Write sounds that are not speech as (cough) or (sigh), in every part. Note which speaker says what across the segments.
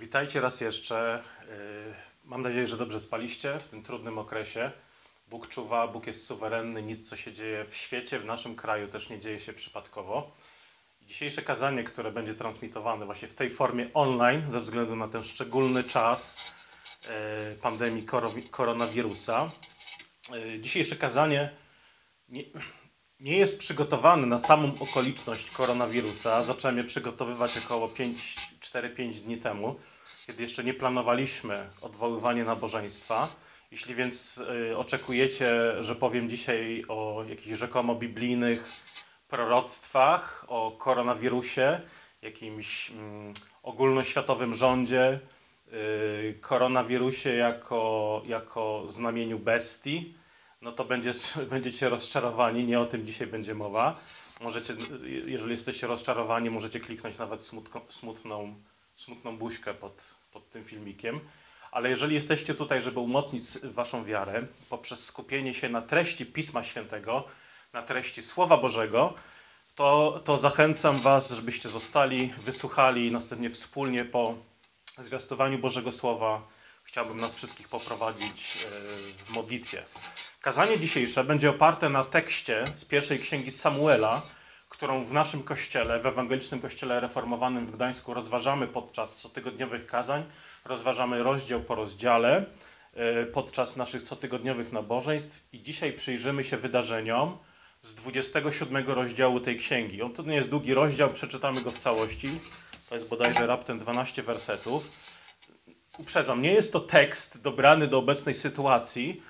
Speaker 1: Witajcie raz jeszcze. Yy, Mam nadzieję, że dobrze spaliście w tym trudnym okresie. Bóg czuwa, Bóg jest suwerenny, nic co się dzieje w świecie, w naszym kraju też nie dzieje się przypadkowo. Dzisiejsze kazanie, które będzie transmitowane właśnie w tej formie online, ze względu na ten szczególny czas yy, pandemii koro- koronawirusa. Yy, Dzisiejsze kazanie nie, jest przygotowane na samą okoliczność koronawirusa. Zacząłem je przygotowywać około 5, 4-5 dni temu, kiedy jeszcze nie planowaliśmy odwoływania nabożeństwa. Jeśli więc y, oczekujecie, że powiem dzisiaj o jakichś rzekomo biblijnych proroctwach, o koronawirusie, jakimś mm, ogólnoświatowym rządzie, y, koronawirusie jako, jako znamieniu bestii, no to będzie, (laughs) będziecie rozczarowani. Nie o tym dzisiaj będzie mowa. Możecie, jeżeli jesteście rozczarowani, możecie kliknąć nawet smutko, smutną, smutną buźkę pod, pod tym filmikiem. Ale jeżeli jesteście tutaj, żeby umocnić waszą wiarę poprzez skupienie się na treści Pisma Świętego, na treści Słowa Bożego, to, to zachęcam was, żebyście zostali, wysłuchali i następnie wspólnie po zwiastowaniu Bożego Słowa chciałbym nas wszystkich poprowadzić e, w modlitwie. Kazanie dzisiejsze będzie oparte na tekście z pierwszej księgi Samuela, którą w naszym kościele, w Ewangelicznym Kościele Reformowanym w Gdańsku rozważamy podczas cotygodniowych kazań. Rozważamy rozdział po rozdziale e, podczas naszych cotygodniowych nabożeństw i dzisiaj przyjrzymy się wydarzeniom z 27 rozdziału tej księgi. On to nie jest długi rozdział, przeczytamy go w całości. To jest bodajże raptem 12 wersetów. Uprzedzam, nie jest to tekst dobrany do obecnej sytuacji,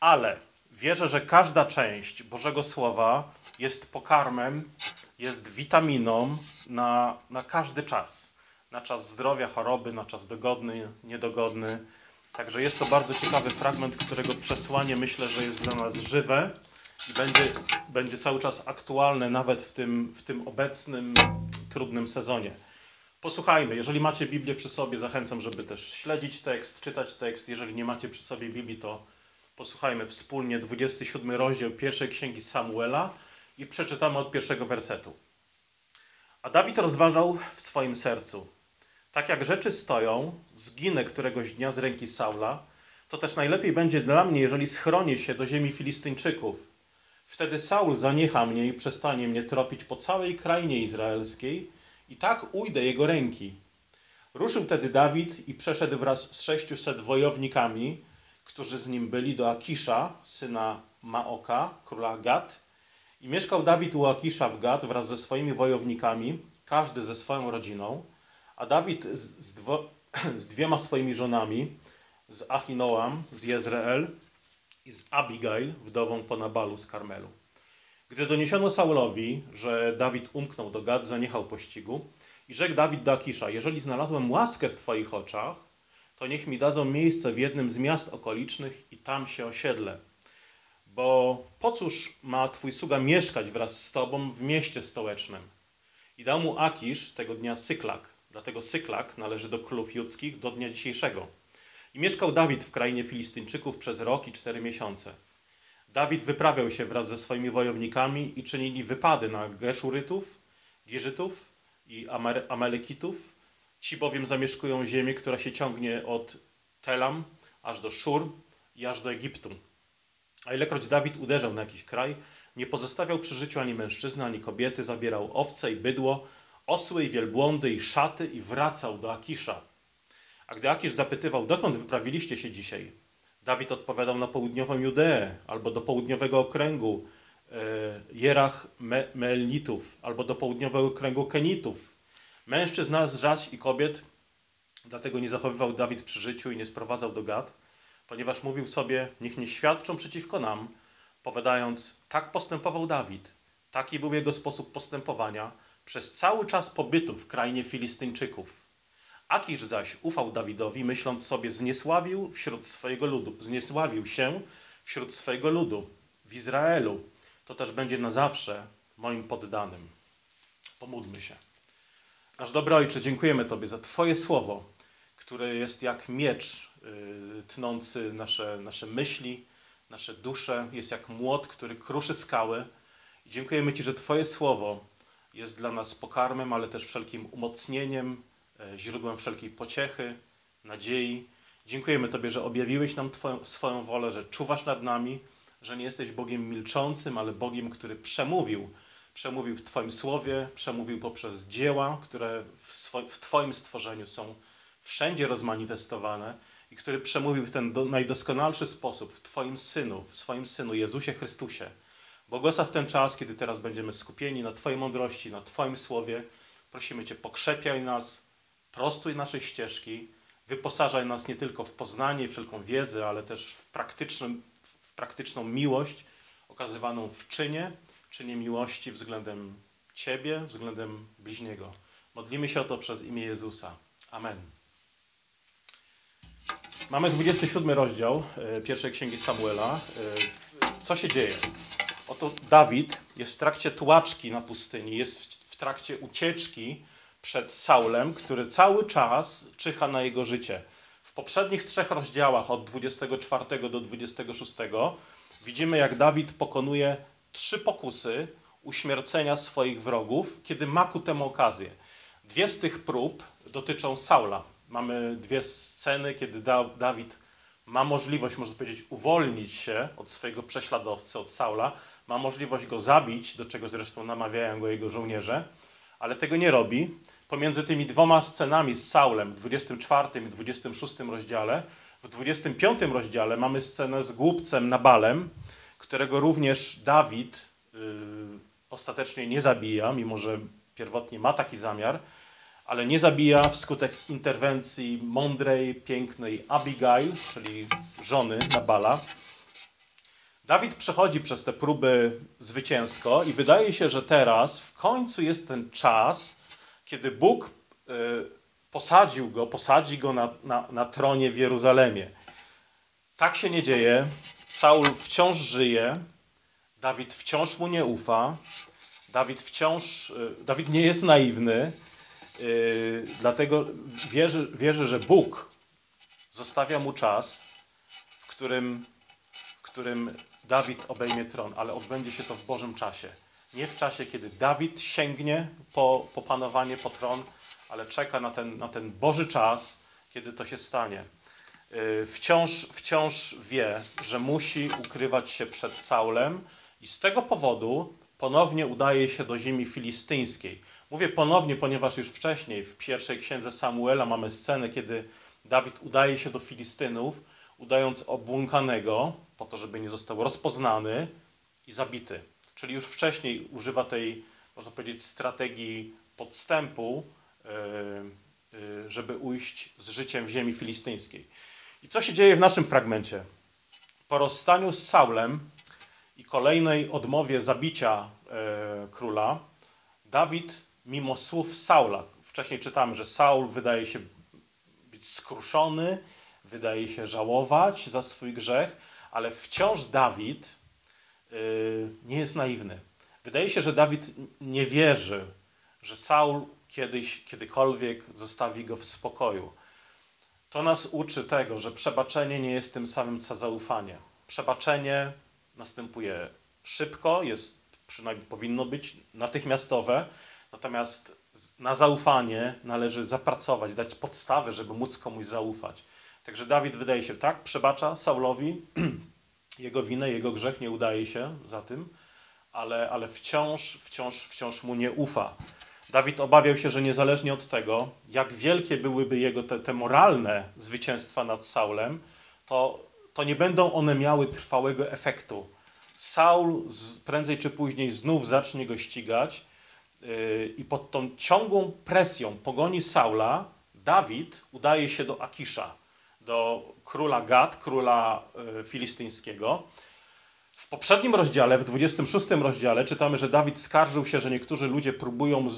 Speaker 1: ale wierzę, że każda część Bożego Słowa jest pokarmem, jest witaminą na, na każdy czas. Na czas zdrowia, choroby, na czas dogodny, niedogodny. Także jest to bardzo ciekawy fragment, którego przesłanie myślę, że jest dla nas żywe i będzie, będzie cały czas aktualne nawet w tym, w tym obecnym, trudnym sezonie. Posłuchajmy. Jeżeli macie Biblię przy sobie, zachęcam, żeby też śledzić tekst, czytać tekst. Jeżeli nie macie przy sobie Biblii, to posłuchajmy wspólnie 27 rozdział pierwszej księgi Samuela i przeczytamy od pierwszego wersetu. A Dawid rozważał w swoim sercu: Tak jak rzeczy stoją, zginę któregoś dnia z ręki Saula, to też najlepiej będzie dla mnie, jeżeli schronię się do ziemi Filistyńczyków. Wtedy Saul zaniecha mnie i przestanie mnie tropić po całej krainie izraelskiej, i tak ujdę jego ręki. Ruszył tedy Dawid i przeszedł wraz z sześciuset wojownikami, którzy z nim byli, do Akisza, syna Maoka, króla Gad. I mieszkał Dawid u Akisza w Gad wraz ze swoimi wojownikami, każdy ze swoją rodziną, a Dawid z, dwo, (clears throat) z dwiema swoimi żonami, z Achinoam, z Jezreel i z Abigail, wdową po Nabalu z Karmelu. Gdy doniesiono Saulowi, że Dawid umknął do Gad, zaniechał pościgu i rzekł Dawid do Akisza, jeżeli znalazłem łaskę w Twoich oczach, to niech mi dadzą miejsce w jednym z miast okolicznych i tam się osiedlę. Bo po cóż ma Twój sługa mieszkać wraz z Tobą w mieście stołecznym? I dał mu Akisz tego dnia Syklak, dlatego Syklak należy do królów judzkich do dnia dzisiejszego. I mieszkał Dawid w krainie Filistyńczyków przez rok i cztery miesiące. Dawid wyprawiał się wraz ze swoimi wojownikami i czynili wypady na Geszurytów, Giżytów i Amalekitów. Ci bowiem zamieszkują ziemię, która się ciągnie od Telam aż do Szur i aż do Egiptu. A ilekroć Dawid uderzał na jakiś kraj, nie pozostawiał przy życiu ani mężczyzny, ani kobiety, zabierał owce i bydło, osły i wielbłądy i szaty i wracał do Akisza. A gdy Akisz zapytywał, dokąd wyprawiliście się dzisiaj? Dawid odpowiadał na południową Judeę, albo do południowego okręgu e, Jerach Melnitów, albo do południowego okręgu Kenitów. Mężczyzn zaś i kobiet, dlatego nie zachowywał Dawid przy życiu i nie sprowadzał do Gad, ponieważ mówił sobie, niech nie świadczą przeciwko nam, powiadając, tak postępował Dawid, taki był jego sposób postępowania przez cały czas pobytu w krainie Filistyńczyków. Akisz zaś ufał Dawidowi, myśląc sobie, zniesławił wśród swojego ludu, zniesławił się wśród swojego ludu w Izraelu. To też będzie na zawsze moim poddanym. Pomódlmy się. Nasz dobry Ojcze, dziękujemy Tobie za Twoje słowo, które jest jak miecz yy, tnący nasze, nasze myśli, nasze dusze, jest jak młot, który kruszy skały. I dziękujemy Ci, że Twoje słowo jest dla nas pokarmem, ale też wszelkim umocnieniem, źródłem wszelkiej pociechy, nadziei. Dziękujemy Tobie, że objawiłeś nam twoją, swoją wolę, że czuwasz nad nami, że nie jesteś Bogiem milczącym, ale Bogiem, który przemówił. Przemówił w Twoim słowie, przemówił poprzez dzieła, które w, w Twoim stworzeniu są wszędzie rozmanifestowane i który przemówił w ten do, najdoskonalszy sposób w Twoim Synu, w swoim Synu Jezusie Chrystusie. Błogosław ten czas, kiedy teraz będziemy skupieni na Twojej mądrości, na Twoim słowie. Prosimy Cię, pokrzepiaj nas, prostuj nasze ścieżki, wyposażaj nas nie tylko w poznanie i wszelką wiedzę, ale też w, w praktyczną miłość okazywaną w czynie, czynie miłości względem Ciebie, względem bliźniego. Modlimy się o to przez imię Jezusa. Amen. Mamy 27 rozdział e, pierwszej księgi Samuela. E, Co się dzieje? Oto Dawid jest w trakcie tułaczki na pustyni, jest w trakcie ucieczki przed Saulem, który cały czas czyha na jego życie. W poprzednich trzech rozdziałach, od 24 do 26, widzimy, jak Dawid pokonuje trzy pokusy uśmiercenia swoich wrogów, kiedy ma ku temu okazję. Dwie z tych prób dotyczą Saula. Mamy dwie sceny, kiedy da Dawid ma możliwość, można powiedzieć, uwolnić się od swojego prześladowcy, od Saula, ma możliwość go zabić, do czego zresztą namawiają go jego żołnierze, ale tego nie robi. Pomiędzy tymi dwoma scenami z Saulem w 24 i 26 rozdziale, w 25 rozdziale mamy scenę z głupcem Nabalem, którego również Dawid yy, ostatecznie nie zabija, mimo że pierwotnie ma taki zamiar, ale nie zabija wskutek interwencji mądrej, pięknej Abigail, czyli żony Nabala. Dawid przechodzi przez te próby zwycięsko i wydaje się, że teraz w końcu jest ten czas, kiedy Bóg y, posadził go, posadzi go na, na, na tronie w Jeruzalemie. Tak się nie dzieje. Saul wciąż żyje. Dawid wciąż mu nie ufa. Dawid wciąż, y, Dawid nie jest naiwny. Yy, dlatego wierzy, wierzy, że Bóg zostawia mu czas, w którym, w którym Dawid obejmie tron, ale odbędzie się to w Bożym czasie. Nie w czasie, kiedy Dawid sięgnie po, po panowanie, po tron, ale czeka na ten, na ten Boży czas, kiedy to się stanie. Yy, wciąż, wciąż wie, że musi ukrywać się przed Saulem i z tego powodu ponownie udaje się do ziemi filistyńskiej. Mówię ponownie, ponieważ już wcześniej w pierwszej księdze Samuela mamy scenę, kiedy Dawid udaje się do Filistynów, udając obłąkanego, po to, żeby nie został rozpoznany i zabity. Czyli już wcześniej używa tej, można powiedzieć, strategii podstępu, żeby ujść z życiem w ziemi filistyńskiej. I co się dzieje w naszym fragmencie? Po rozstaniu z Saulem i kolejnej odmowie zabicia króla, Dawid mimo słów Saula. Wcześniej czytamy, że Saul wydaje się być skruszony, wydaje się żałować za swój grzech, ale wciąż Dawid nie jest naiwny. Wydaje się, że Dawid nie wierzy, że Saul kiedyś, kiedykolwiek zostawi go w spokoju. To nas uczy tego, że przebaczenie nie jest tym samym co zaufanie. Przebaczenie następuje szybko, jest, przynajmniej powinno być natychmiastowe, Natomiast na zaufanie należy zapracować, dać podstawę, żeby móc komuś zaufać. Także Dawid wydaje się tak, przebacza Saulowi (clears throat) jego winę, jego grzech, nie udaje się za tym, ale, ale wciąż, wciąż, wciąż mu nie ufa. Dawid obawiał się, że niezależnie od tego, jak wielkie byłyby jego te, te moralne zwycięstwa nad Saulem, to, to nie będą one miały trwałego efektu. Saul prędzej czy później znów zacznie go ścigać i pod tą ciągłą presją pogoni Saula, Dawid udaje się do Akisza, do króla Gad, króla e, filistyńskiego. W poprzednim rozdziale, w 26 rozdziale, czytamy, że Dawid skarżył się, że niektórzy ludzie próbują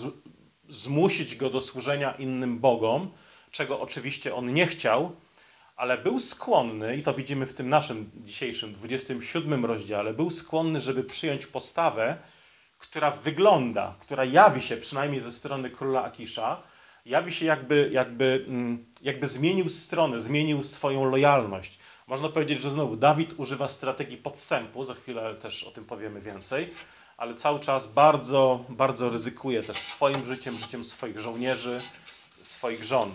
Speaker 1: zmusić go do służenia innym bogom, czego oczywiście on nie chciał, ale był skłonny, i to widzimy w tym naszym dzisiejszym 27 rozdziale, był skłonny, żeby przyjąć postawę, która wygląda, która jawi się przynajmniej ze strony króla Akisza, jawi się jakby, jakby, mm, jakby zmienił stronę, zmienił swoją lojalność. Można powiedzieć, że znowu Dawid używa strategii podstępu, za chwilę też o tym powiemy więcej, ale cały czas bardzo, bardzo ryzykuje też swoim życiem, życiem swoich żołnierzy, swoich żon.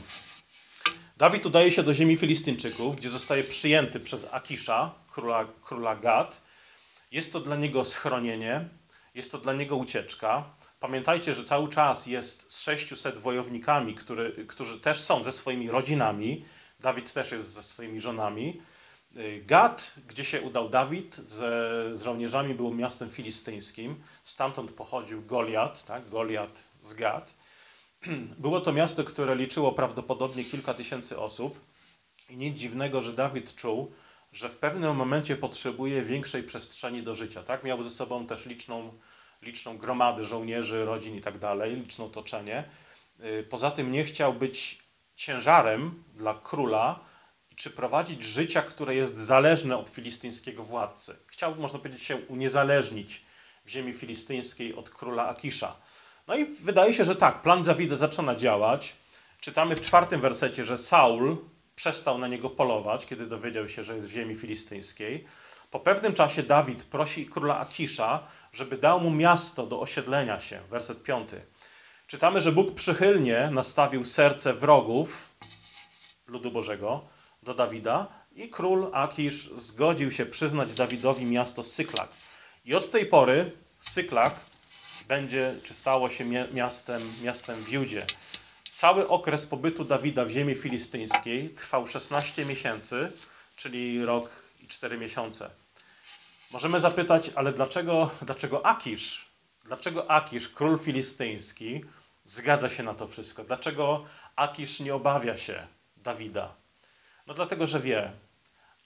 Speaker 1: Dawid udaje się do ziemi Filistyńczyków, gdzie zostaje przyjęty przez Akisza, króla, króla Gad. Jest to dla niego schronienie, jest to dla niego ucieczka. Pamiętajcie, że cały czas jest z 600 wojownikami, który, którzy też są ze swoimi rodzinami. Dawid też jest ze swoimi żonami. Gad, gdzie się udał Dawid z, z żołnierzami, było miastem filistyńskim. Stamtąd pochodził Goliat, tak? Goliat z Gad. (clears throat) Było to miasto, które liczyło prawdopodobnie kilka tysięcy osób. I nic dziwnego, że Dawid czuł, że w pewnym momencie potrzebuje większej przestrzeni do życia. Tak? Miał ze sobą też liczną, liczną gromadę żołnierzy, rodzin i tak dalej, liczne otoczenie. Y, poza tym nie chciał być ciężarem dla króla, czy prowadzić życia, które jest zależne od filistyńskiego władcy. Chciał, można powiedzieć, się uniezależnić w ziemi filistyńskiej od króla Akisza. No i wydaje się, że tak, plan Dawida zaczyna działać. Czytamy w czwartym wersecie, że Saul przestał na niego polować, kiedy dowiedział się, że jest w ziemi filistyńskiej. Po pewnym czasie Dawid prosi króla Akisza, żeby dał mu miasto do osiedlenia się. Werset piąty. Czytamy, że Bóg przychylnie nastawił serce wrogów ludu Bożego do Dawida i król Akisz zgodził się przyznać Dawidowi miasto Syklak. I od tej pory Syklak będzie, czy stało się miastem, miastem w Judzie. Cały okres pobytu Dawida w ziemi filistyńskiej trwał 16 miesięcy, czyli rok i 4 miesiące. Możemy zapytać, ale dlaczego, dlaczego Akisz, dlaczego Akisz, król filistyński, zgadza się na to wszystko? Dlaczego Akisz nie obawia się Dawida? No dlatego, że wie,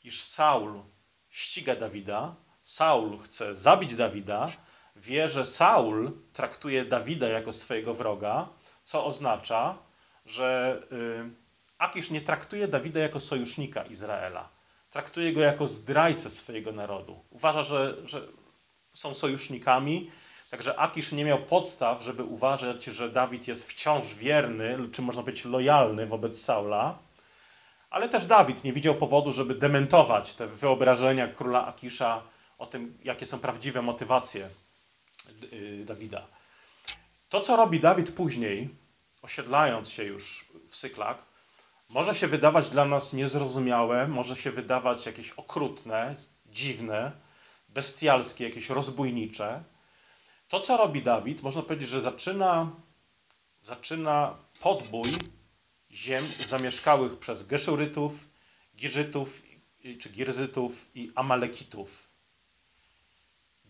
Speaker 1: iż Saul ściga Dawida, Saul chce zabić Dawida, wie, że Saul traktuje Dawida jako swojego wroga, co oznacza, że y, Akisz nie traktuje Dawida jako sojusznika Izraela. Traktuje go jako zdrajcę swojego narodu. Uważa, że, że są sojusznikami, także Akisz nie miał podstaw, żeby uważać, że Dawid jest wciąż wierny, czy można być lojalny wobec Saula. Ale też Dawid nie widział powodu, żeby dementować te wyobrażenia króla Akisza o tym, jakie są prawdziwe motywacje y, Dawida. To, co robi Dawid później, osiedlając się już w Syklak, może się wydawać dla nas niezrozumiałe, może się wydawać jakieś okrutne, dziwne, bestialskie, jakieś rozbójnicze. To, co robi Dawid, można powiedzieć, że zaczyna, zaczyna podbój ziem zamieszkałych przez Geszurytów, Girzytów czy Girzytów i Amalekitów.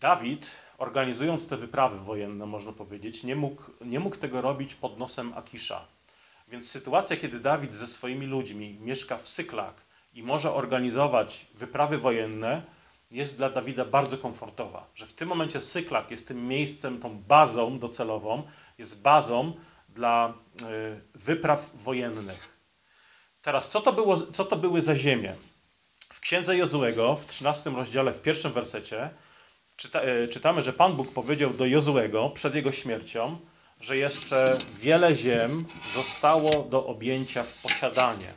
Speaker 1: Dawid, organizując te wyprawy wojenne, można powiedzieć, nie mógł, nie mógł tego robić pod nosem Akisza. Więc sytuacja, kiedy Dawid ze swoimi ludźmi mieszka w Syklak i może organizować wyprawy wojenne, jest dla Dawida bardzo komfortowa. Że w tym momencie Syklak jest tym miejscem, tą bazą docelową, jest bazą dla y, wypraw wojennych. Teraz, co to, było, co to były za ziemie? W księdze Jozuego, w 13 rozdziale, w pierwszym wersecie, czyta, y, czytamy, że Pan Bóg powiedział do Jozuego przed jego śmiercią, że jeszcze wiele ziem zostało do objęcia w posiadanie.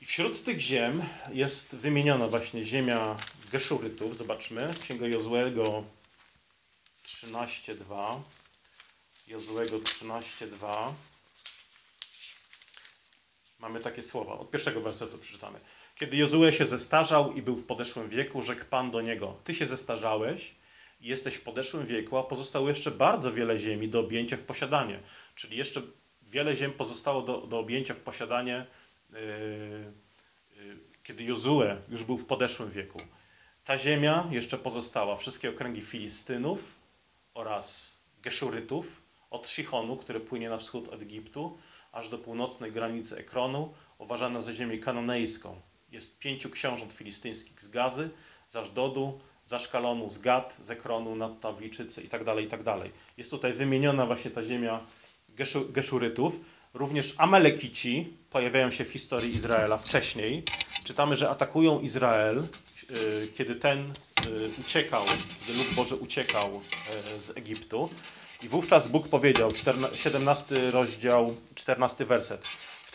Speaker 1: I wśród tych ziem jest wymieniona właśnie ziemia Geszurytów. Zobaczmy, Księga Jozuego 13:2. Jozuego 13:2 mamy takie słowa. Od pierwszego wersetu przeczytamy. Kiedy Jozue się zestarzał i był w podeszłym wieku, rzekł Pan do niego: Ty się zestarzałeś i jesteś w podeszłym wieku, a pozostało jeszcze bardzo wiele ziemi do objęcia w posiadanie. Czyli jeszcze wiele ziem pozostało do, do objęcia w posiadanie, yy, yy, kiedy Jozue już był w podeszłym wieku. Ta ziemia jeszcze pozostała. Wszystkie okręgi Filistynów oraz Geszurytów, od Sichonu, który płynie na wschód od Egiptu, aż do północnej granicy Ekronu, uważano za ziemię kanonejską. Jest pięciu książąt filistyńskich z Gazy, z Ażdodu, z Aszkalonu, z Gad, z Ekronu, tak itd. Tak Jest tutaj wymieniona właśnie ta ziemia Geszurytów. Również Amalekici pojawiają się w historii Izraela wcześniej. Czytamy, że atakują Izrael, y, kiedy ten y, uciekał, kiedy lud Boży uciekał y, z Egiptu. I wówczas Bóg powiedział, 17 rozdział, 14 werset.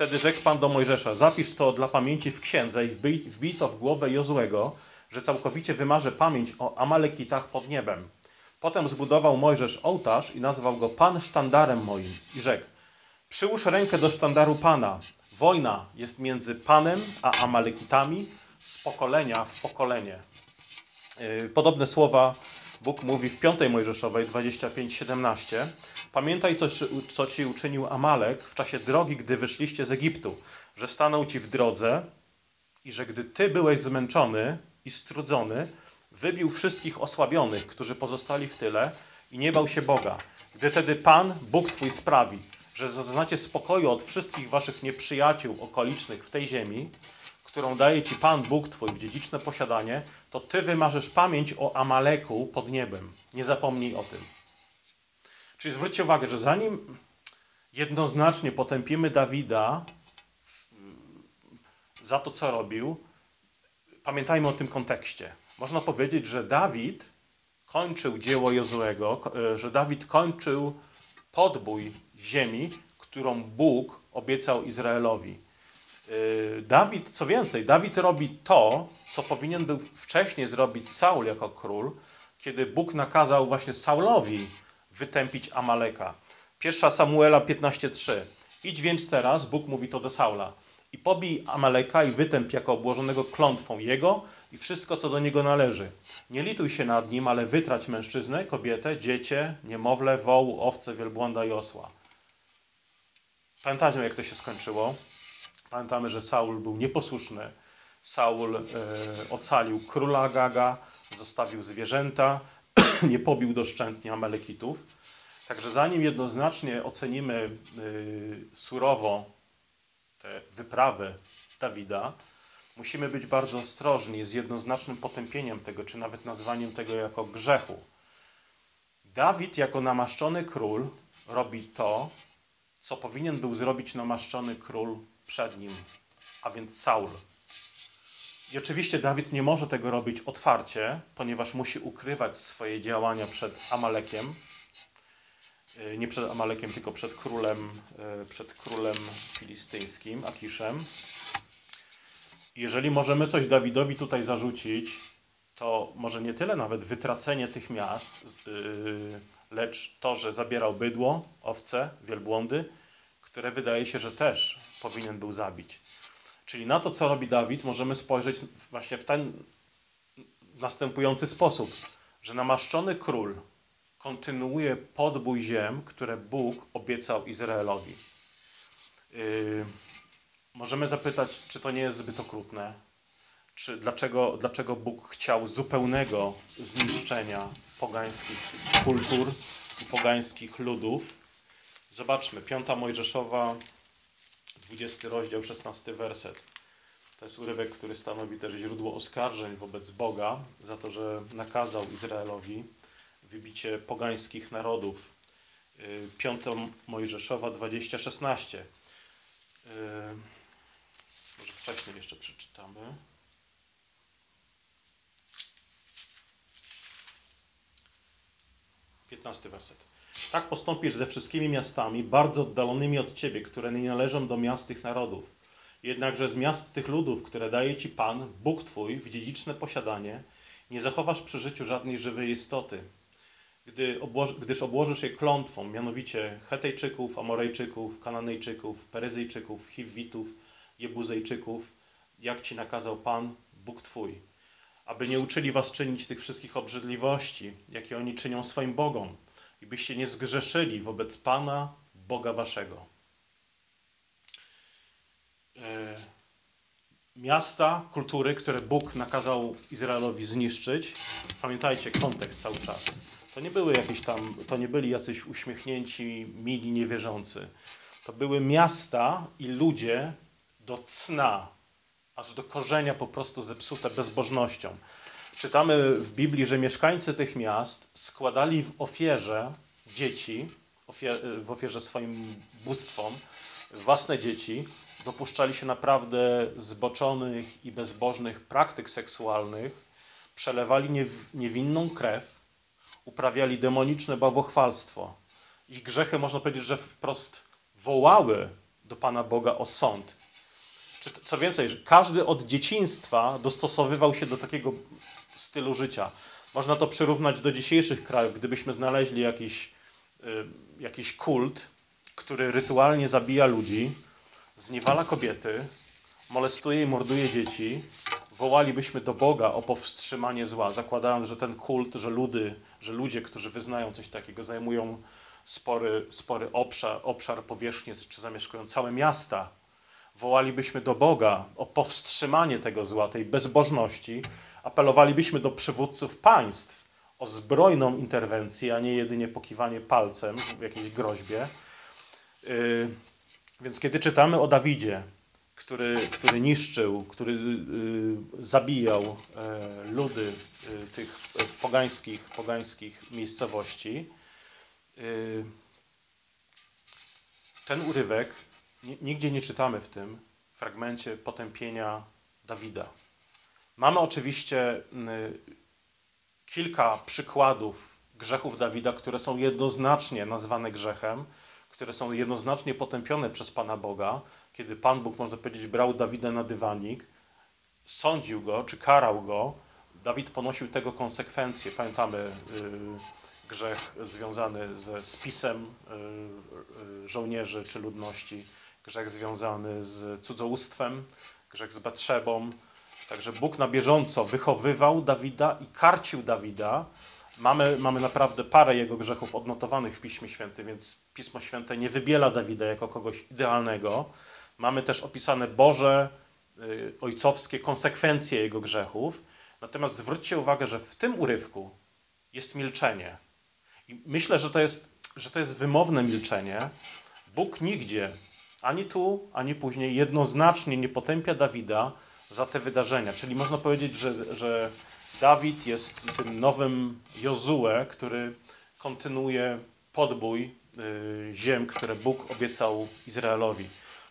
Speaker 1: Wtedy rzekł Pan do Mojżesza, zapisz to dla pamięci w księdze i wbij, wbij to w głowę Jozłego, że całkowicie wymarzę pamięć o Amalekitach pod niebem. Potem zbudował Mojżesz ołtarz i nazwał go Pan sztandarem moim i rzekł, Przyłóż rękę do sztandaru Pana. Wojna jest między Panem a Amalekitami z pokolenia w pokolenie. Yy, podobne słowa Bóg mówi w 5 Mojżeszowej 25:17. Pamiętaj, co, co ci uczynił Amalek w czasie drogi, gdy wyszliście z Egiptu, że stanął ci w drodze i że gdy ty byłeś zmęczony i strudzony, wybił wszystkich osłabionych, którzy pozostali w tyle i nie bał się Boga. Gdy tedy Pan, Bóg twój sprawi, że zaznacie spokoju od wszystkich waszych nieprzyjaciół okolicznych w tej ziemi, którą daje ci Pan Bóg Twój w dziedziczne posiadanie, to Ty wymarzysz pamięć o Amaleku pod niebem. Nie zapomnij o tym. Czyli zwróćcie uwagę, że zanim jednoznacznie potępimy Dawida za to, co robił, pamiętajmy o tym kontekście. Można powiedzieć, że Dawid kończył dzieło Jozuego, że Dawid kończył podbój ziemi, którą Bóg obiecał Izraelowi. Y, Dawid, co więcej, Dawid robi to, co powinien był wcześniej zrobić Saul jako król, kiedy Bóg nakazał właśnie Saulowi wytępić Amaleka. Pierwsza Samuela 15:3. Idź więc teraz, Bóg mówi to do Saula, i pobij Amaleka i wytęp jako obłożonego klątwą jego i wszystko, co do niego należy. Nie lituj się nad nim, ale wytrać mężczyznę, kobietę, dziecię, niemowlę, wołu, owce, wielbłąda i osła. Pamiętacie, jak to się skończyło? Pamiętamy, że Saul był nieposłuszny. Saul e, ocalił króla Gaga, zostawił zwierzęta, (clears throat) nie pobił doszczętnie Amalekitów. Także zanim jednoznacznie ocenimy e, surowo te wyprawy Dawida, musimy być bardzo ostrożni z jednoznacznym potępieniem tego, czy nawet nazwaniem tego jako grzechu. Dawid jako namaszczony król robi to, co powinien był zrobić namaszczony król przed nim, a więc Saul. I oczywiście Dawid nie może tego robić otwarcie, ponieważ musi ukrywać swoje działania przed Amalekiem. E, nie przed Amalekiem, tylko przed królem, e, przed królem filistyńskim, Akiszem. Jeżeli możemy coś Dawidowi tutaj zarzucić, to może nie tyle nawet wytracenie tych miast, e, lecz to, że zabierał bydło, owce, wielbłądy, które wydaje się, że też powinien był zabić. Czyli na to, co robi Dawid, możemy spojrzeć właśnie w ten następujący sposób, że namaszczony król kontynuuje podbój ziem, które Bóg obiecał Izraelowi. Yy, możemy zapytać, czy to nie jest zbyt okrutne? Czy dlaczego, dlaczego Bóg chciał zupełnego zniszczenia pogańskich kultur i pogańskich ludów? Zobaczmy, piąta Mojżeszowa, 20 rozdział, 16 werset. To jest urywek, który stanowi też źródło oskarżeń wobec Boga za to, że nakazał Izraelowi wybicie pogańskich narodów. Y, piąta Mojżeszowa 20:16. Y, może wcześniej jeszcze przeczytamy. Piętnasty werset. Tak postąpisz ze wszystkimi miastami, bardzo oddalonymi od ciebie, które nie należą do miast tych narodów. Jednakże z miast tych ludów, które daje ci Pan, Bóg Twój, w dziedziczne posiadanie, nie zachowasz przy życiu żadnej żywej istoty, gdy obłoży, gdyż obłożysz je klątwą, mianowicie Hetejczyków, Amorejczyków, Kananejczyków, Peryzyjczyków, Hiwitów, Jebuzejczyków, jak ci nakazał Pan, Bóg Twój, aby nie uczyli was czynić tych wszystkich obrzydliwości, jakie oni czynią swoim Bogom, i byście nie zgrzeszyli wobec Pana, Boga waszego. E, miasta, kultury, które Bóg nakazał Izraelowi zniszczyć, pamiętajcie kontekst cały czas. To nie były jakieś tam, to nie byli jacyś uśmiechnięci, mili, niewierzący. To były miasta i ludzie do cna, aż do korzenia po prostu zepsute bezbożnością. Czytamy w Biblii, że mieszkańcy tych miast składali w ofierze dzieci, w ofierze swoim bóstwom, własne dzieci, dopuszczali się naprawdę zboczonych i bezbożnych praktyk seksualnych, przelewali niewinną krew, uprawiali demoniczne bałwochwalstwo. Ich grzechy, można powiedzieć, że wprost wołały do Pana Boga o sąd. Co więcej, każdy od dzieciństwa dostosowywał się do takiego stylu życia. Można to przyrównać do dzisiejszych krajów. Gdybyśmy znaleźli jakiś, y, jakiś kult który rytualnie zabija ludzi, zniewala kobiety, molestuje i morduje dzieci, wołalibyśmy do Boga o powstrzymanie zła, zakładając, że ten kult, że, ludy, że ludzie, którzy wyznają coś takiego, zajmują spory, spory obszar, obszar powierzchni, czy zamieszkują całe miasta, wołalibyśmy do Boga o powstrzymanie tego zła, tej bezbożności, apelowalibyśmy do przywódców państw o zbrojną interwencję, a nie jedynie pokiwanie palcem w jakiejś groźbie. Yy, więc kiedy czytamy o Dawidzie, który, który niszczył, który yy, zabijał yy, ludy tych pogańskich, pogańskich miejscowości, ten urywek nigdzie nie czytamy w tym fragmencie potępienia Dawida. Mamy oczywiście kilka przykładów grzechów Dawida, które są jednoznacznie nazwane grzechem, które są jednoznacznie potępione przez Pana Boga, kiedy Pan Bóg, można powiedzieć, brał Dawida na dywanik, sądził go czy karał go, Dawid ponosił tego konsekwencje. Pamiętamy y, grzech związany ze spisem y, y, żołnierzy czy ludności, grzech związany z cudzołóstwem, grzech z Betrzebą. Także Bóg na bieżąco wychowywał Dawida i karcił Dawida. Mamy, mamy naprawdę parę jego grzechów odnotowanych w Piśmie Świętym, więc Pismo Święte nie wybiela Dawida jako kogoś idealnego. Mamy też opisane Boże, y, ojcowskie konsekwencje jego grzechów. Natomiast zwróćcie uwagę, że w tym urywku jest milczenie. I myślę, że to jest, że to jest wymowne milczenie. Bóg nigdzie ani tu, ani później jednoznacznie nie potępia Dawida za te wydarzenia. Czyli można powiedzieć, że, że Dawid jest tym nowym Jozue, który kontynuuje podbój y, ziem, które Bóg obiecał Izraelowi.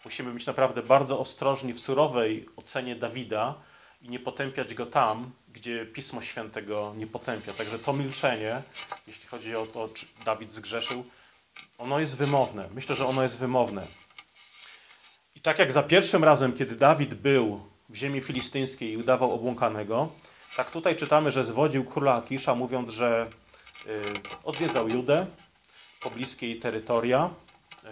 Speaker 1: Musimy być naprawdę bardzo ostrożni w surowej ocenie Dawida i nie potępiać go tam, gdzie Pismo Święte go nie potępia. Także to milczenie, jeśli chodzi o to, czy Dawid zgrzeszył, ono jest wymowne. Myślę, że ono jest wymowne. I tak jak za pierwszym razem, kiedy Dawid był w ziemi filistyńskiej i udawał obłąkanego, tak tutaj czytamy, że zwodził króla Akisza, mówiąc, że y, odwiedzał Judę, pobliskie jej terytoria. Y,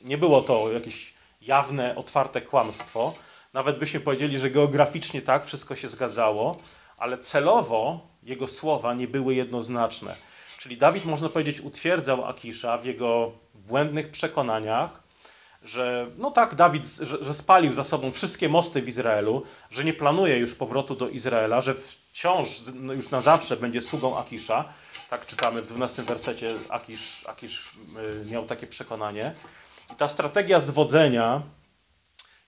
Speaker 1: nie było to jakieś jawne, otwarte kłamstwo. Nawet byśmy powiedzieli, że geograficznie tak, wszystko się zgadzało, ale celowo jego słowa nie były jednoznaczne. Czyli Dawid, można powiedzieć, utwierdzał Akisza w jego błędnych przekonaniach, że no tak, Dawid, że, że, spalił za sobą wszystkie mosty w Izraelu, że nie planuje już powrotu do Izraela, że wciąż no już na zawsze będzie sługą Akisza. Tak czytamy w 12 wersecie, Akisz, Akisz y, miał takie przekonanie. I ta strategia zwodzenia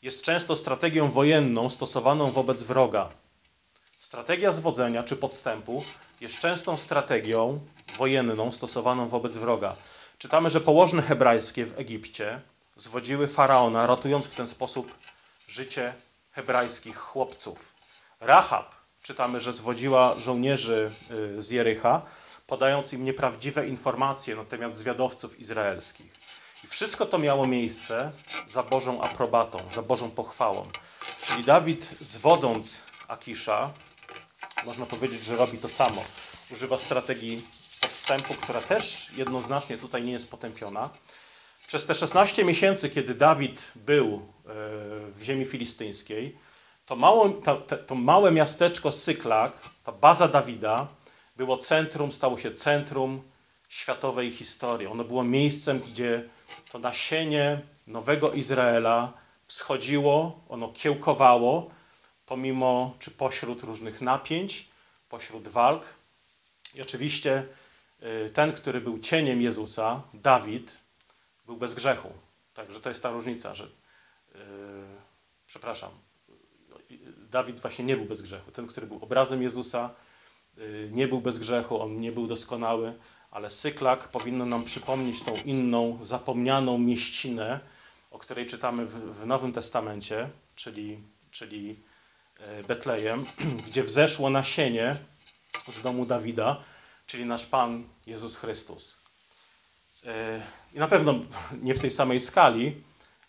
Speaker 1: jest często strategią wojenną stosowaną wobec wroga. Strategia zwodzenia czy podstępu jest częstą strategią wojenną stosowaną wobec wroga. Czytamy, że położne hebrajskie w Egipcie zwodziły faraona, ratując w ten sposób życie hebrajskich chłopców. Rahab, czytamy, że zwodziła żołnierzy y, z Jericha, podając im nieprawdziwe informacje na temat zwiadowców izraelskich. I wszystko to miało miejsce za Bożą aprobatą, za Bożą pochwałą. Czyli Dawid, zwodząc Akisza, można powiedzieć, że robi to samo. Używa strategii podstępu, która też jednoznacznie tutaj nie jest potępiona. Przez te 16 miesięcy, kiedy Dawid był e, w ziemi filistyńskiej, to, to, to małe miasteczko Syklak, ta baza Dawida, było centrum, stało się centrum światowej historii. Ono było miejscem, gdzie to nasienie nowego Izraela wschodziło, ono kiełkowało, pomimo czy pośród różnych napięć, pośród walk. I oczywiście e, ten, który był cieniem Jezusa, Dawid, był bez grzechu. Także to jest ta różnica, że yy, przepraszam, Dawid właśnie nie był bez grzechu. Ten, który był obrazem Jezusa, yy, nie był bez grzechu, on nie był doskonały, ale Syklak powinno nam przypomnieć tą inną, zapomnianą mieścinę, o której czytamy w, w Nowym Testamencie, czyli, czyli yy, Betlejem, (clears throat) gdzie wzeszło nasienie z domu Dawida, czyli nasz Pan Jezus Chrystus. I na pewno (laughs) nie w tej samej skali,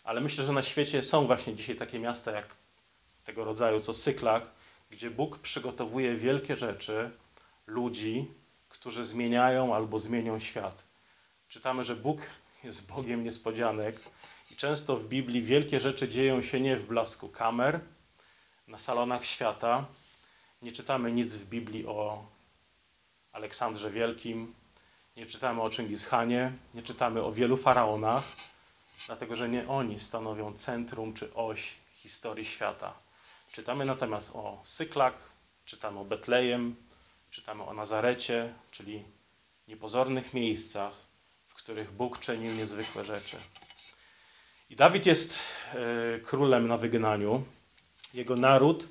Speaker 1: ale myślę, że na świecie są właśnie dzisiaj takie miasta jak tego rodzaju co Syklak, gdzie Bóg przygotowuje wielkie rzeczy, ludzi, którzy zmieniają albo zmienią świat. Czytamy, że Bóg jest Bogiem niespodzianek i często w Biblii wielkie rzeczy dzieją się nie w blasku kamer, na salonach świata. Nie czytamy nic w Biblii o Aleksandrze Wielkim, nie czytamy o Chingishanie, nie czytamy o wielu faraonach, dlatego że nie oni stanowią centrum czy oś historii świata. Czytamy natomiast o Syklak, czytamy o Betlejem, czytamy o Nazarecie, czyli niepozornych miejscach, w których Bóg czynił niezwykłe rzeczy. I Dawid jest e, królem na wygnaniu. Jego naród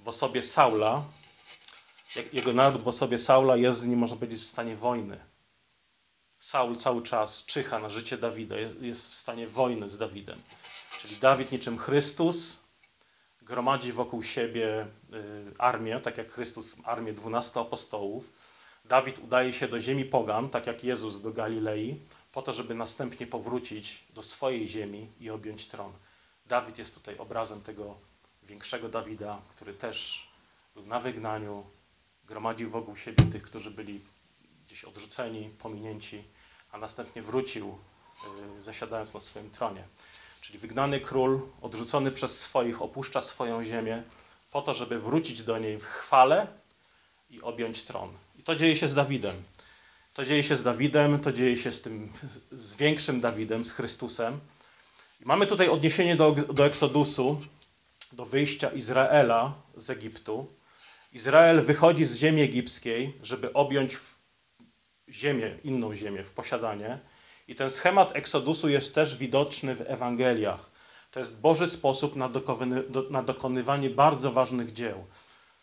Speaker 1: w osobie Saula, jego naród w osobie Saula jest z nim, można powiedzieć, w stanie wojny. Saul cały czas czyha na życie Dawida, jest, jest w stanie wojny z Dawidem. Czyli Dawid niczym Chrystus gromadzi wokół siebie y, armię, tak jak Chrystus armię dwunastu apostołów. Dawid udaje się do ziemi pogan, tak jak Jezus do Galilei, po to, żeby następnie powrócić do swojej ziemi i objąć tron. Dawid jest tutaj obrazem tego większego Dawida, który też był na wygnaniu, gromadził wokół siebie tych, którzy byli gdzieś odrzuceni, pominięci, a następnie wrócił, y, zasiadając na swoim tronie. Czyli wygnany król, odrzucony przez swoich, opuszcza swoją ziemię po to, żeby wrócić do niej w chwale i objąć tron. I to dzieje się z Dawidem. To dzieje się z Dawidem, to dzieje się z tym, z większym Dawidem, z Chrystusem. I mamy tutaj odniesienie do, do Eksodusu, do wyjścia Izraela z Egiptu. Izrael wychodzi z ziemi egipskiej, żeby objąć ziemię, inną ziemię w posiadanie. I ten schemat Eksodusu jest też widoczny w Ewangeliach. To jest Boży sposób na, dokonywanie bardzo ważnych dzieł.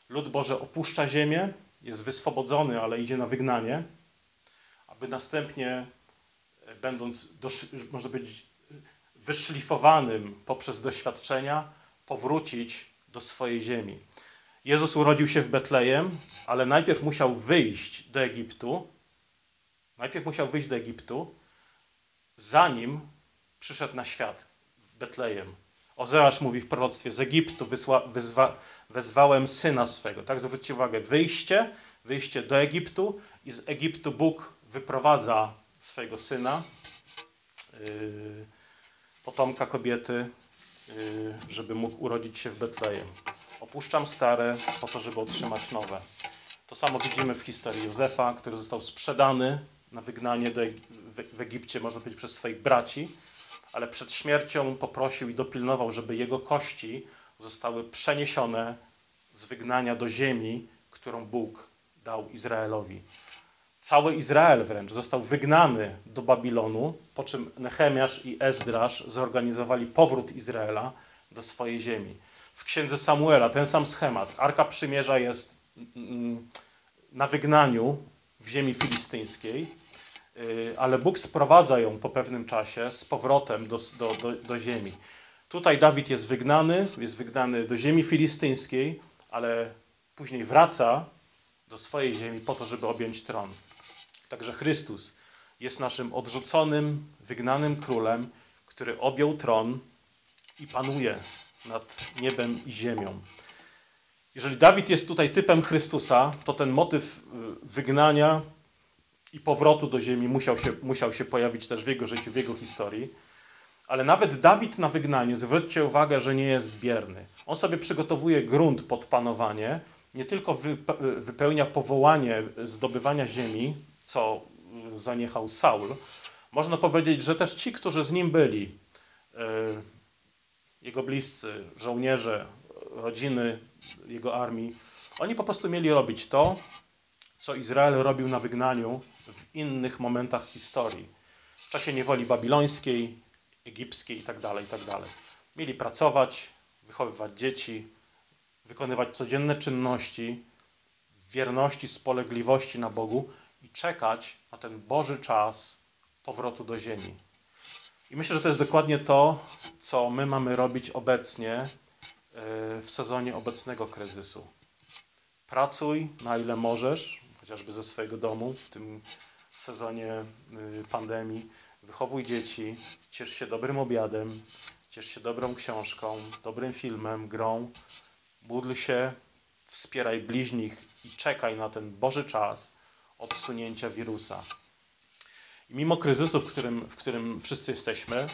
Speaker 1: Lud Boży opuszcza ziemię, jest wyswobodzony, ale idzie na wygnanie, aby następnie, e, będąc, można powiedzieć, wyszlifowanym poprzez doświadczenia, powrócić do swojej ziemi. Jezus urodził się w Betlejem, ale najpierw musiał wyjść do Egiptu. Najpierw musiał wyjść do Egiptu, zanim przyszedł na świat w Betlejem. Ozeasz mówi w proroctwie, z Egiptu wysła, wyzwa, wezwałem syna swego. Tak, zwróćcie uwagę, wyjście, wyjście do Egiptu i z Egiptu Bóg wyprowadza swojego syna, yy, potomka kobiety, yy, żeby mógł urodzić się w Betlejem. Opuszczam stare po to, żeby otrzymać nowe. To samo widzimy w historii Józefa, który został sprzedany na wygnanie do, w, w Egipcie, można powiedzieć, przez swoich braci, ale przed śmiercią poprosił i dopilnował, żeby jego kości zostały przeniesione z wygnania do ziemi, którą Bóg dał Izraelowi. Cały Izrael wręcz został wygnany do Babilonu, po czym Nehemiasz i Ezdrasz zorganizowali powrót Izraela do swojej ziemi. W księdze Samuela ten sam schemat. Arka Przymierza jest mm, mm, na wygnaniu w ziemi filistyńskiej, ale Bóg sprowadza ją po pewnym czasie z powrotem do, do, do, do ziemi. Tutaj Dawid jest wygnany, jest wygnany do ziemi filistyńskiej, ale później wraca do swojej ziemi po to, żeby objąć tron. Także Chrystus jest naszym odrzuconym, wygnanym królem, który objął tron i panuje nad niebem i ziemią. Jeżeli Dawid jest tutaj typem Chrystusa, to ten motyw y, wygnania i powrotu do ziemi musiał się, musiał się pojawić też w jego życiu, w jego historii. Ale nawet Dawid na wygnaniu, zwróćcie uwagę, że nie jest bierny. On sobie przygotowuje grunt pod panowanie, nie tylko wypełnia powołanie zdobywania ziemi, co zaniechał Saul. Można powiedzieć, że też ci, którzy z nim byli, y, jego bliscy, żołnierze, rodziny jego armii, oni po prostu mieli robić to, co Izrael robił na wygnaniu w innych momentach historii. W czasie niewoli babilońskiej, egipskiej itd. Tak itd. Tak mieli pracować, wychowywać dzieci, wykonywać codzienne czynności wierności, spolegliwości na Bogu i czekać na ten Boży czas powrotu do ziemi. I myślę, że to jest dokładnie to, co my mamy robić obecnie e, w sezonie obecnego kryzysu. Pracuj na ile możesz, chociażby ze swojego domu w tym sezonie e, pandemii. Wychowuj dzieci, ciesz się dobrym obiadem, ciesz się dobrą książką, dobrym filmem, grą. Módl się, wspieraj bliźnich i czekaj na ten Boży czas odsunięcia wirusa. I mimo kryzysu, w którym, w którym wszyscy jesteśmy,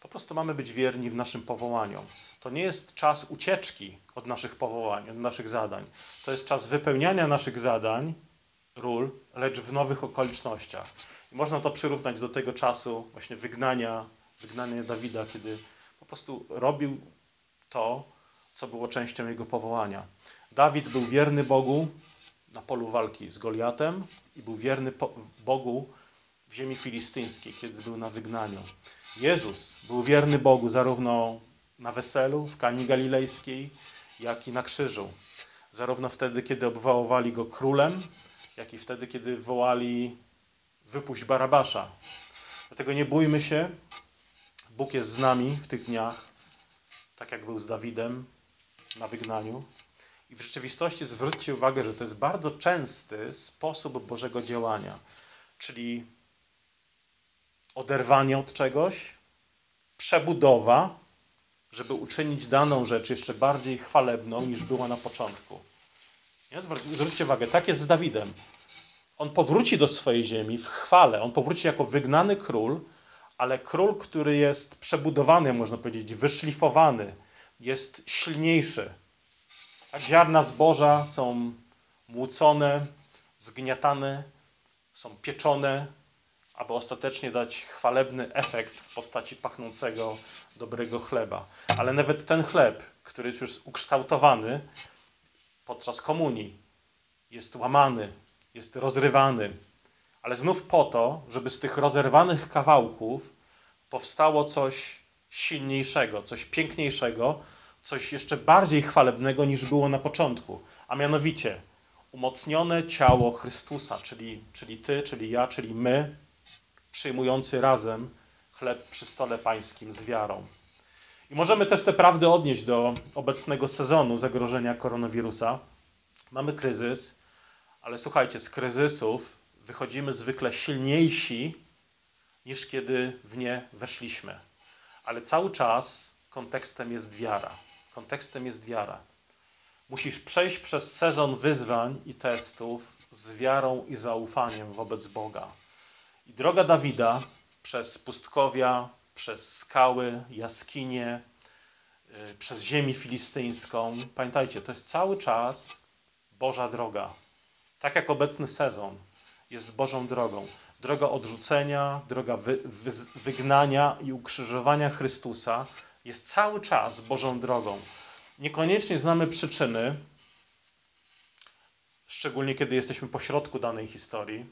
Speaker 1: po prostu mamy być wierni w naszym powołaniu. To nie jest czas ucieczki od naszych powołań, od naszych zadań. To jest czas wypełniania naszych zadań, ról, lecz w nowych okolicznościach. I można to przyrównać do tego czasu właśnie wygnania, wygnania Dawida, kiedy po prostu robił to, co było częścią jego powołania. Dawid był wierny Bogu na polu walki z Goliatem i był wierny Bogu w ziemi filistyńskiej, kiedy był na wygnaniu. Jezus był wierny Bogu zarówno na weselu w Kani Galilejskiej, jak i na krzyżu. Zarówno wtedy, kiedy obwoływali go królem, jak i wtedy, kiedy wołali wypuść Barabasza. Dlatego nie bójmy się. Bóg jest z nami w tych dniach, tak jak był z Dawidem na wygnaniu. I w rzeczywistości zwróćcie uwagę, że to jest bardzo częsty sposób Bożego działania. Czyli oderwanie od czegoś, przebudowa, żeby uczynić daną rzecz jeszcze bardziej chwalebną niż była na początku. Nie? Zwróćcie uwagę, tak jest z Dawidem. On powróci do swojej ziemi w chwale. On powróci jako wygnany król, ale król, który jest przebudowany, można powiedzieć, wyszlifowany, jest silniejszy. Tak, ziarna zboża są młócone, zgniatane, są pieczone, aby ostatecznie dać chwalebny efekt w postaci pachnącego, dobrego chleba. Ale nawet ten chleb, który jest już ukształtowany podczas komunii, jest łamany, jest rozrywany. Ale znów po to, żeby z tych rozerwanych kawałków powstało coś silniejszego, coś piękniejszego, coś jeszcze bardziej chwalebnego niż było na początku. A mianowicie umocnione ciało Chrystusa, czyli, czyli Ty, czyli ja, czyli my, przyjmujący razem chleb przy stole pańskim z wiarą. Możemy też te prawdy odnieść do obecnego sezonu zagrożenia koronawirusa. Mamy kryzys, ale słuchajcie, z kryzysów wychodzimy zwykle silniejsi niż kiedy w nie weszliśmy. Ale cały czas kontekstem jest wiara. Kontekstem jest wiara. Musisz przejść przez sezon wyzwań i testów z wiarą i zaufaniem wobec Boga. I droga Dawida przez pustkowia, przez skały, jaskinie, y, przez ziemię filistyńską. Pamiętajcie, to jest cały czas Boża droga. Tak jak obecny sezon jest Bożą drogą. Droga odrzucenia, droga wy, wy, wygnania i ukrzyżowania Chrystusa jest cały czas Bożą drogą. Niekoniecznie znamy przyczyny, szczególnie kiedy jesteśmy pośrodku danej historii,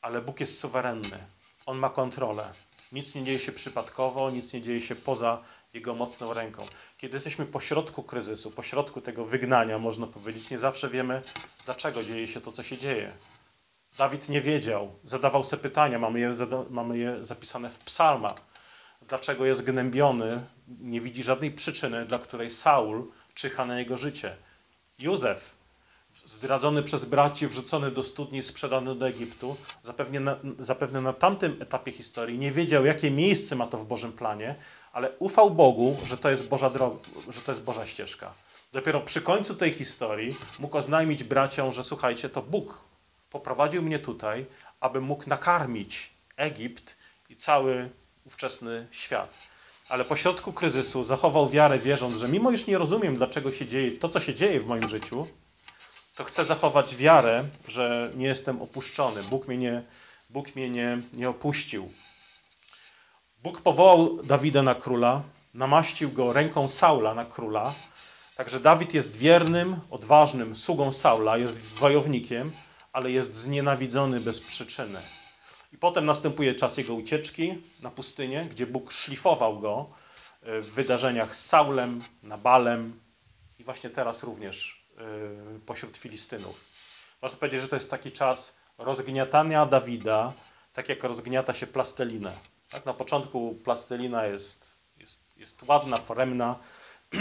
Speaker 1: ale Bóg jest suwerenny. On ma kontrolę. Nic nie dzieje się przypadkowo, nic nie dzieje się poza Jego mocną ręką. Kiedy jesteśmy pośrodku kryzysu, pośrodku tego wygnania, można powiedzieć, nie zawsze wiemy, dlaczego dzieje się to, co się dzieje. Dawid nie wiedział, zadawał sobie pytania, mamy je, mamy je zapisane w psalmach. Dlaczego jest gnębiony? Nie widzi żadnej przyczyny, dla której Saul czyha na jego życie. Józef zdradzony przez braci, wrzucony do studni, sprzedany do Egiptu, zapewne na, zapewne na tamtym etapie historii nie wiedział, jakie miejsce ma to w Bożym planie, ale ufał Bogu, że to jest Boża droga, że to jest Boża ścieżka. Dopiero przy końcu tej historii mógł oznajmić braciom, że słuchajcie, to Bóg poprowadził mnie tutaj, aby mógł nakarmić Egipt i cały ówczesny świat. Ale po środku kryzysu zachował wiarę, wierząc, że mimo iż nie rozumiem, dlaczego się dzieje to, co się dzieje w moim życiu, to chcę zachować wiarę, że nie jestem opuszczony. Bóg mnie nie, Bóg mnie nie, nie opuścił. Bóg powołał Dawida na króla, namaścił go ręką Saula na króla. Także Dawid jest wiernym, odważnym sługą Saula, jest wojownikiem, ale jest znienawidzony bez przyczyny. I potem następuje czas jego ucieczki na pustynię, gdzie Bóg szlifował go e, w wydarzeniach z Saulem, Nabalem i właśnie teraz również pośród Filistynów. Można powiedzieć, że to jest taki czas rozgniatania Dawida, tak jak rozgniata się plastelinę. Tak? Na początku plastelina jest, jest, jest ładna, foremna, (clears throat) y,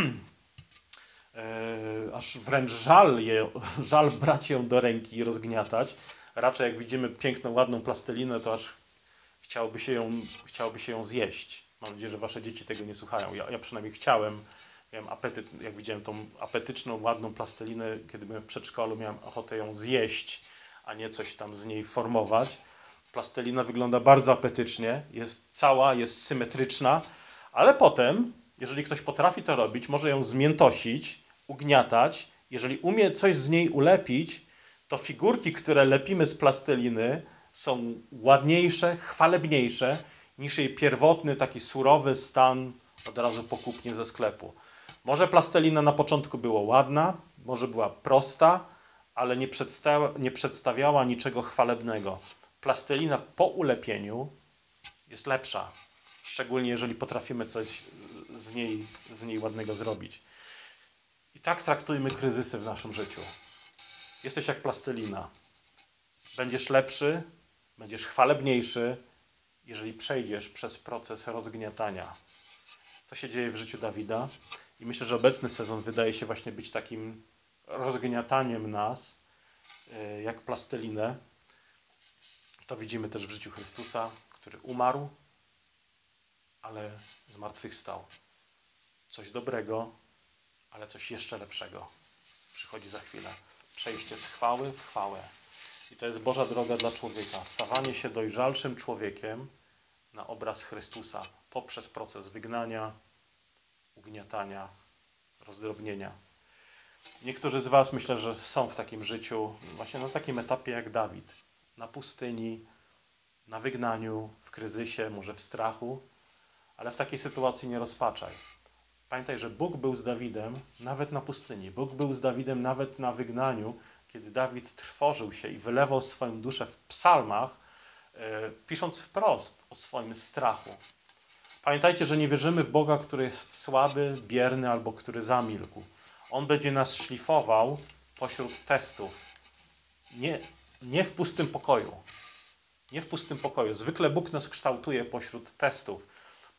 Speaker 1: aż wręcz żal, je, żal brać ją do ręki i rozgniatać. Raczej jak widzimy piękną, ładną plastelinę, to aż chciałoby się ją, chciałoby się ją zjeść. Mam nadzieję, że wasze dzieci tego nie słuchają. Ja, ja przynajmniej chciałem, miałem apetyt, jak widziałem tą apetyczną, ładną plastelinę, kiedy byłem w przedszkolu, miałem ochotę ją zjeść, a nie coś tam z niej formować. Plastelina wygląda bardzo apetycznie, jest cała, jest symetryczna, ale potem, jeżeli ktoś potrafi to robić, może ją zmiętosić, ugniatać. Jeżeli umie coś z niej ulepić, to figurki, które lepimy z plasteliny, są ładniejsze, chwalebniejsze niż jej pierwotny, taki surowy stan od razu pokupnie ze sklepu. Może plastelina na początku była ładna, może była prosta, ale nie, przedstawia, nie przedstawiała niczego chwalebnego. Plastelina po ulepieniu jest lepsza, szczególnie jeżeli potrafimy coś z niej, z niej ładnego zrobić. I tak traktujmy kryzysy w naszym życiu. Jesteś jak plastelina. Będziesz lepszy, będziesz chwalebniejszy, jeżeli przejdziesz przez proces rozgniatania. To się dzieje w życiu Dawida myślę, że obecny sezon wydaje się właśnie być takim rozgniataniem nas, e, jak plastelinę. To widzimy też w życiu Chrystusa, który umarł, ale zmartwychwstał. Coś dobrego, ale coś jeszcze lepszego przychodzi za chwilę. Przejście z chwały w chwałę. I to jest Boża droga dla człowieka. Stawanie się dojrzalszym człowiekiem na obraz Chrystusa poprzez proces wygnania, ugniatania, rozdrobnienia. Niektórzy z Was myślę, że są w takim życiu, właśnie na takim etapie jak Dawid. Na pustyni, na wygnaniu, w kryzysie, może w strachu, ale w takiej sytuacji nie rozpaczaj. Pamiętaj, że Bóg był z Dawidem nawet na pustyni. Bóg był z Dawidem nawet na wygnaniu, kiedy Dawid trwożył się i wylewał swoją duszę w psalmach, e, pisząc wprost o swoim strachu. Pamiętajcie, że nie wierzymy w Boga, który jest słaby, bierny albo który zamilkł. On będzie nas szlifował pośród testów. Nie, nie w pustym pokoju. Nie w pustym pokoju. Zwykle Bóg nas kształtuje pośród testów.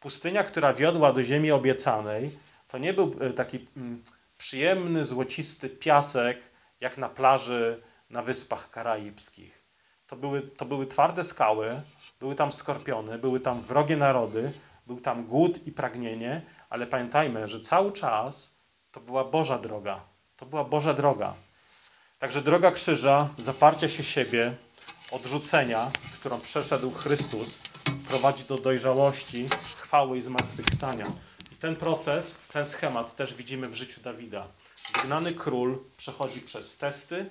Speaker 1: Pustynia, która wiodła do ziemi obiecanej, to nie był e, taki mm, przyjemny, złocisty piasek, jak na plaży na Wyspach Karaibskich. To były, to były twarde skały, były tam skorpiony, były tam wrogie narody, był tam głód i pragnienie, ale pamiętajmy, że cały czas to była Boża droga. To była Boża droga. Także droga krzyża, zaparcia się siebie, odrzucenia, którą przeszedł Chrystus, prowadzi do dojrzałości, chwały i zmartwychwstania. I ten proces, ten schemat też widzimy w życiu Dawida. Wygnany król przechodzi przez testy,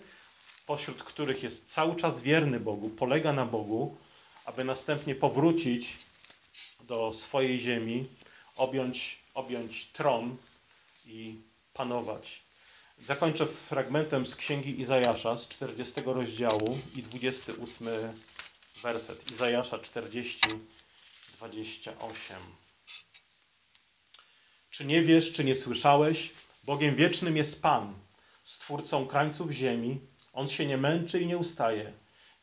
Speaker 1: pośród których jest cały czas wierny Bogu, polega na Bogu, aby następnie powrócić do swojej ziemi, objąć, objąć tron i panować. Zakończę fragmentem z księgi Izajasza z 40 rozdziału i 28 werset. Izajasza 40, 28. Czy nie wiesz, czy nie słyszałeś? Bogiem wiecznym jest Pan, stwórcą krańców ziemi. On się nie męczy i nie ustaje.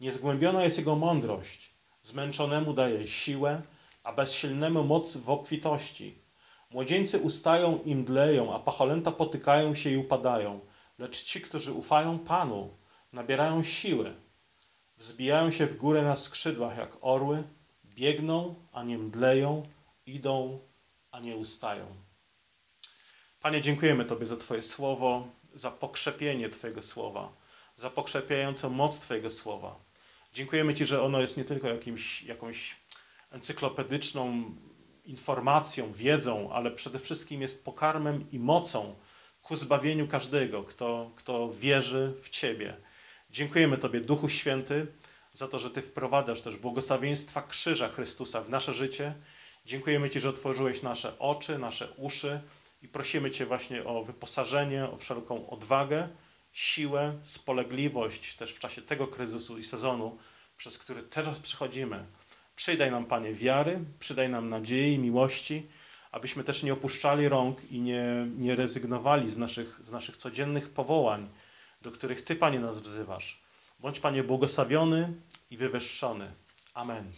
Speaker 1: Niezgłębiona jest Jego mądrość. Zmęczonemu daje siłę, a bezsilnemu moc w obfitości. Młodzieńcy ustają i mdleją, a pacholęta potykają się i upadają. Lecz ci, którzy ufają Panu, nabierają siły. Wzbijają się w górę na skrzydłach jak orły, biegną, a nie mdleją, idą, a nie ustają. Panie, dziękujemy Tobie za Twoje słowo, za pokrzepienie Twojego słowa, za pokrzepiającą moc Twojego słowa. Dziękujemy Ci, że ono jest nie tylko jakimś, jakąś encyklopedyczną informacją, wiedzą, ale przede wszystkim jest pokarmem i mocą ku zbawieniu każdego, kto, kto wierzy w Ciebie. Dziękujemy Tobie, Duchu Święty, za to, że Ty wprowadzasz też błogosławieństwa krzyża Chrystusa w nasze życie. Dziękujemy Ci, że otworzyłeś nasze oczy, nasze uszy i prosimy Cię właśnie o wyposażenie, o wszelką odwagę, siłę, spolegliwość też w czasie tego kryzysu i sezonu, przez który teraz przechodzimy. Przydaj nam, Panie, wiary, przydaj nam nadziei, miłości, abyśmy też nie opuszczali rąk i nie, nie rezygnowali z naszych, z naszych codziennych powołań, do których Ty, Panie, nas wzywasz. Bądź, Panie, błogosławiony i wywyższony. Amen.